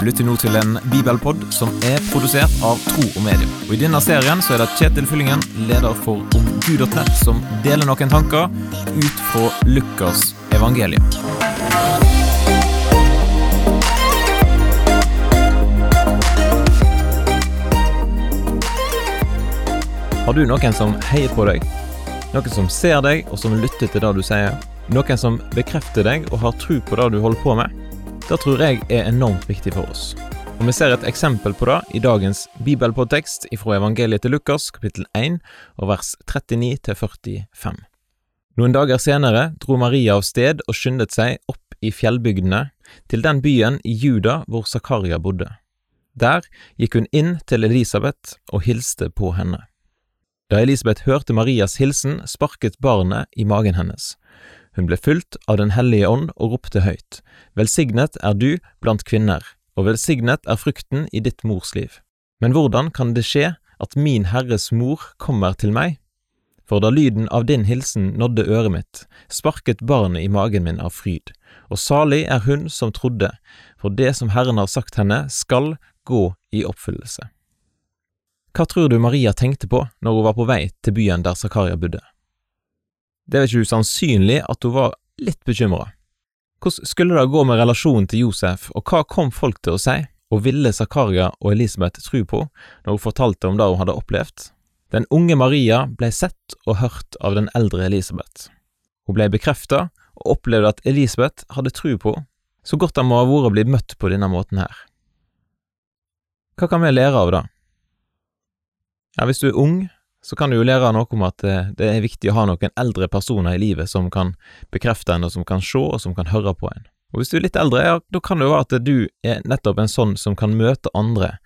Du lytter nå til en bibelpod som er produsert av Tro og Medium. Og I denne serien så er det Kjetil Fyllingen, leder for omgud.nett, som deler noen tanker ut fra Lukas evangelium. Har du noen som heier på deg? Noen som ser deg, og som lytter til det du sier? Noen som bekrefter deg og har tro på det du holder på med? Det tror jeg er enormt viktig for oss. Og Vi ser et eksempel på det i dagens bibelpodtekst fra evangeliet til Lukas, kapittel 1, og vers 39-45. Noen dager senere dro Maria av sted og skyndet seg opp i fjellbygdene, til den byen i Juda hvor Zakaria bodde. Der gikk hun inn til Elisabeth og hilste på henne. Da Elisabeth hørte Marias hilsen, sparket barnet i magen hennes. Hun ble fylt av Den hellige ånd og ropte høyt, Velsignet er du blant kvinner, og velsignet er frukten i ditt mors liv. Men hvordan kan det skje at min Herres mor kommer til meg? For da lyden av din hilsen nådde øret mitt, sparket barnet i magen min av fryd, og salig er hun som trodde, for det som Herren har sagt henne, skal gå i oppfyllelse. Hva tror du Maria tenkte på når hun var på vei til byen der Zakaria bodde? Det er ikke usannsynlig at hun var litt bekymra. Hvordan skulle det gå med relasjonen til Josef, og hva kom folk til å si, og ville Zakaria og Elisabeth tro på når hun fortalte om det hun hadde opplevd? Den unge Maria ble sett og hørt av den eldre Elisabeth. Hun ble bekrefta og opplevde at Elisabeth hadde tro på så godt det må ha vært å bli møtt på denne måten her. Hva kan vi lære av det? Ja, hvis du er ung, så kan du jo lære noe om at eh, det er viktig å ha noen eldre personer i livet som kan bekrefte en, og som kan se, og som kan høre på en. Og hvis du er litt eldre, ja, da kan det jo være at du er nettopp en sånn som kan møte andre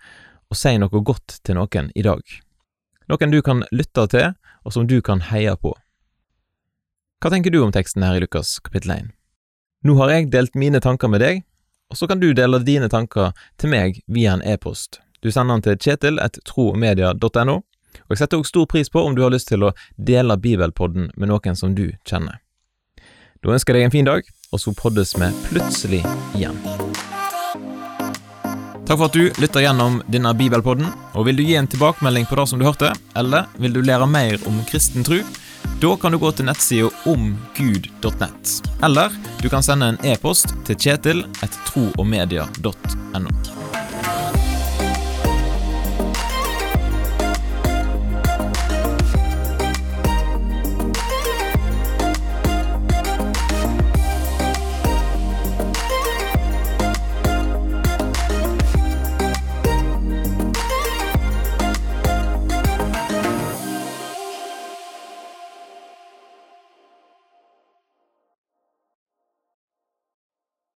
og si noe godt til noen i dag. Noen du kan lytte til, og som du kan heie på. Hva tenker du om teksten her i Lukas kapittel 1? Nå har jeg delt mine tanker med deg, og så kan du dele dine tanker til meg via en e-post. Du sender den til kjetil.tromedia.no, og jeg setter også stor pris på om du har lyst til å dele bibelpodden med noen som du kjenner. Da ønsker jeg deg en fin dag, og så poddes vi plutselig igjen. Takk for at du lytter gjennom denne bibelpodden, og vil du gi en tilbakemelding på det som du hørte, eller vil du lære mer om kristen tro, da kan du gå til nettsida omgud.nett, eller du kan sende en e-post til kjetil etter troogmedia.no.